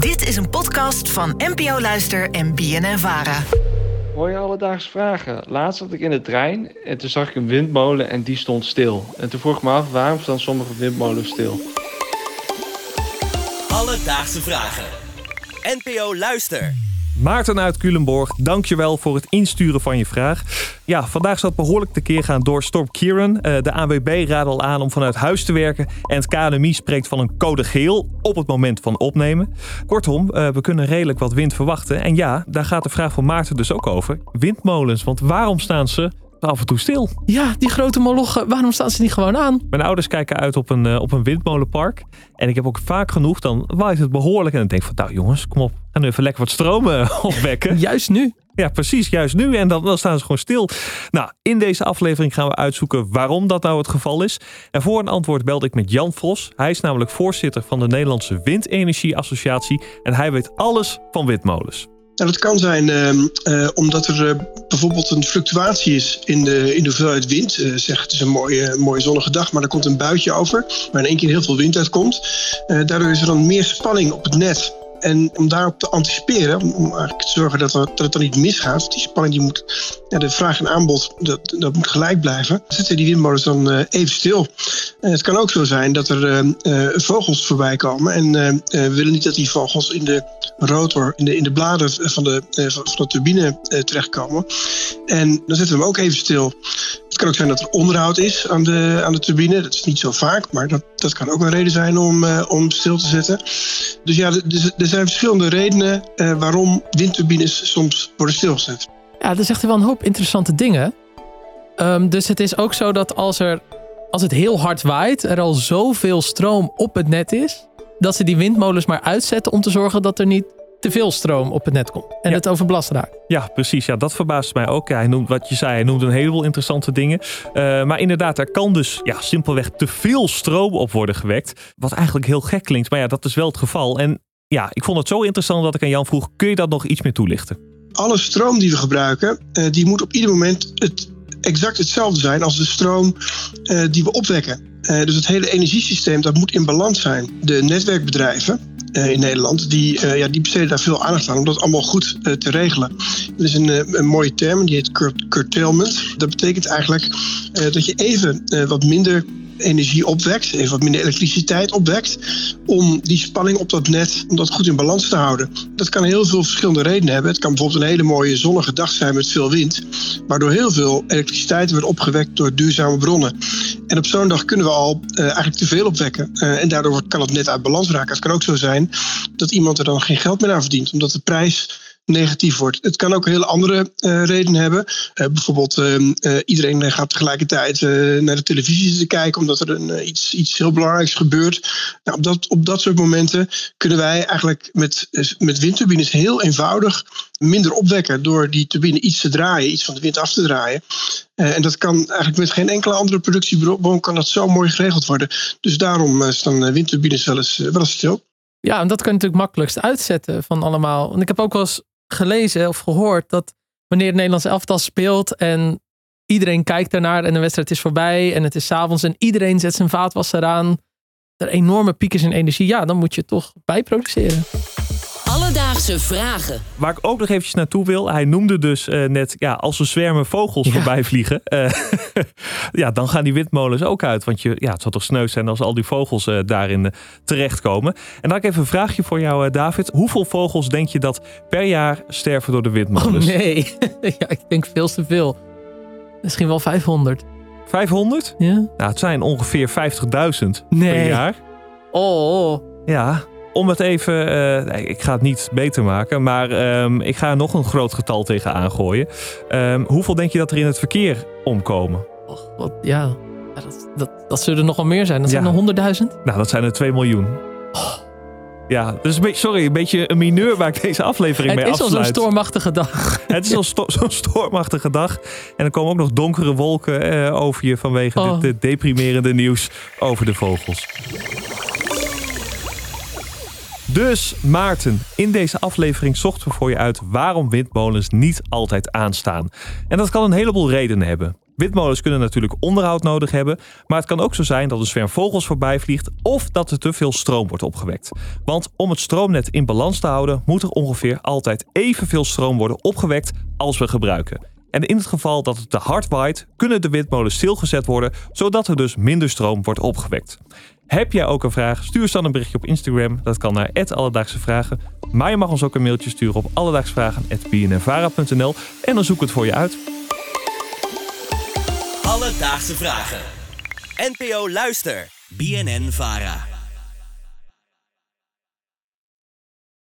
Dit is een podcast van NPO Luister en BNN Vara. Mooie alledaagse vragen. Laatst zat ik in de trein en toen zag ik een windmolen en die stond stil. En toen vroeg ik me af waarom staan sommige windmolens stil. Alledaagse vragen. NPO Luister. Maarten uit Culemborg, dankjewel voor het insturen van je vraag. Ja, vandaag zal het behoorlijk tekeer gaan door Storm Kieran. Eh, de AWB raadt al aan om vanuit huis te werken. En het KNMI spreekt van een code geel op het moment van opnemen. Kortom, eh, we kunnen redelijk wat wind verwachten. En ja, daar gaat de vraag van Maarten dus ook over. Windmolens, want waarom staan ze af en toe stil? Ja, die grote molochen, waarom staan ze niet gewoon aan? Mijn ouders kijken uit op een, eh, op een windmolenpark. En ik heb ook vaak genoeg, dan waait het behoorlijk. En dan denk ik van, nou jongens, kom op. Ga nu even lekker wat stroom eh, opwekken. Juist nu. Ja, precies, juist nu. En dan, dan staan ze gewoon stil. Nou, in deze aflevering gaan we uitzoeken waarom dat nou het geval is. En voor een antwoord belde ik met Jan Vos. Hij is namelijk voorzitter van de Nederlandse Windenergie Associatie. En hij weet alles van windmolens. Nou, dat kan zijn ehm, eh, omdat er eh, bijvoorbeeld een fluctuatie is in de, in de hoeveelheid wind. Uh, zeg, het is een mooie, mooie zonnige dag, maar er komt een buitje over, waar in één keer heel veel wind uitkomt. daardoor is er dan meer spanning op het net. En om daarop te anticiperen, om eigenlijk te zorgen dat, dat het dan niet misgaat, die spanning die moet, ja, de vraag en aanbod, dat, dat moet gelijk blijven, zetten die windmolens dan uh, even stil. En het kan ook zo zijn dat er uh, uh, vogels voorbij komen en we willen niet dat die vogels in de rotor, in de, in de bladen van de, van de turbine terechtkomen. En dan zetten we hem ook even stil. Het kan ook zijn dat er onderhoud is aan de, aan de turbine. Dat is niet zo vaak, maar dat, dat kan ook een reden zijn om, om stil te zetten. Dus ja, er zijn verschillende redenen uh, waarom windturbines soms worden stilgezet. Ja, dat zegt hij wel een hoop interessante dingen. Um, dus het is ook zo dat als, er, als het heel hard waait, er al zoveel stroom op het net is, dat ze die windmolens maar uitzetten om te zorgen dat er niet te veel stroom op het net komt en het overbelast raakt. Ja, precies. Ja, dat verbaast mij ook. Ja, hij noemt wat je zei, hij noemt een heleboel interessante dingen. Uh, maar inderdaad, er kan dus ja, simpelweg te veel stroom op worden gewekt. Wat eigenlijk heel gek klinkt, maar ja, dat is wel het geval. En ja, ik vond het zo interessant dat ik aan Jan vroeg: kun je dat nog iets meer toelichten? Alle stroom die we gebruiken, uh, die moet op ieder moment het, exact hetzelfde zijn als de stroom uh, die we opwekken. Uh, dus het hele energiesysteem dat moet in balans zijn. De netwerkbedrijven in Nederland, die, ja, die besteden daar veel aandacht aan om dat allemaal goed te regelen. Er is een, een mooie term, die heet curtailment. Dat betekent eigenlijk dat je even wat minder energie opwekt, even wat minder elektriciteit opwekt, om die spanning op dat net, om dat goed in balans te houden. Dat kan heel veel verschillende redenen hebben. Het kan bijvoorbeeld een hele mooie zonnige dag zijn met veel wind, waardoor heel veel elektriciteit wordt opgewekt door duurzame bronnen. En op zo'n dag kunnen we al uh, eigenlijk te veel opwekken. Uh, en daardoor kan het net uit balans raken. Het kan ook zo zijn dat iemand er dan geen geld meer aan verdient, omdat de prijs negatief wordt. Het kan ook hele andere uh, redenen hebben. Uh, bijvoorbeeld uh, iedereen gaat tegelijkertijd naar de televisie te kijken omdat er een, iets, iets heel belangrijks gebeurt. Nou, op, dat, op dat soort momenten kunnen wij eigenlijk met, met windturbines heel eenvoudig minder opwekken door die turbine iets te draaien, iets van de wind af te draaien. en dat kan eigenlijk met geen enkele andere productiebron kan dat zo mooi geregeld worden. Dus daarom staan windturbines wel eens, wel eens stil. Ja, en dat kan je natuurlijk makkelijkst uitzetten van allemaal. Want ik heb ook wel eens gelezen of gehoord dat wanneer het Nederlands elftal speelt en iedereen kijkt ernaar en de wedstrijd is voorbij en het is avonds en iedereen zet zijn vaatwasser aan, er enorme pieken in energie, ja, dan moet je toch bijproduceren. Alledaagse vragen. Waar ik ook nog eventjes naartoe wil. Hij noemde dus uh, net, ja, als er zwermen vogels ja. voorbij vliegen. Uh, ja, dan gaan die windmolens ook uit. Want je, ja, het zal toch sneu zijn als al die vogels uh, daarin terechtkomen. En dan heb ik even een vraagje voor jou, David. Hoeveel vogels denk je dat per jaar sterven door de windmolens? Oh nee, ja, ik denk veel te veel. Misschien wel 500. 500? Ja. Nou, het zijn ongeveer 50.000 nee. per jaar. Oh. Ja, om het even, uh, ik ga het niet beter maken, maar um, ik ga er nog een groot getal tegen aangooien. Um, hoeveel denk je dat er in het verkeer omkomen? Och, wat, ja, ja dat, dat, dat zullen er nog wel meer zijn. Dat ja. zijn er 100.000? Nou, dat zijn er 2 miljoen. Oh. Ja, dus een beetje, sorry, een beetje een mineur waar ik deze aflevering het mee afsluit. Het is al zo'n stormachtige dag. Het is al sto zo'n stormachtige dag. En er komen ook nog donkere wolken uh, over je vanwege Oh. dit, dit deprimerende nieuws over de vogels. Dus Maarten, in deze aflevering zochten we voor je uit waarom windmolens niet altijd aanstaan. En dat kan een heleboel redenen hebben. Windmolens kunnen natuurlijk onderhoud nodig hebben, maar het kan ook zo zijn dat een zwerm vogels voorbij vliegt of dat er te veel stroom wordt opgewekt. Want om het stroomnet in balans te houden, moet er ongeveer altijd evenveel stroom worden opgewekt als we gebruiken. En in het geval dat het te hard waait, kunnen de windmolens stilgezet worden, zodat er dus minder stroom wordt opgewekt. Heb jij ook een vraag? Stuur dan een berichtje op Instagram. Dat kan naar Alledaagse Vragen. Maar je mag ons ook een mailtje sturen op alledaagsvragen.bnnvara.nl en dan zoek ik het voor je uit. Alledaagse Vragen. NPO Luister. BNN Vara.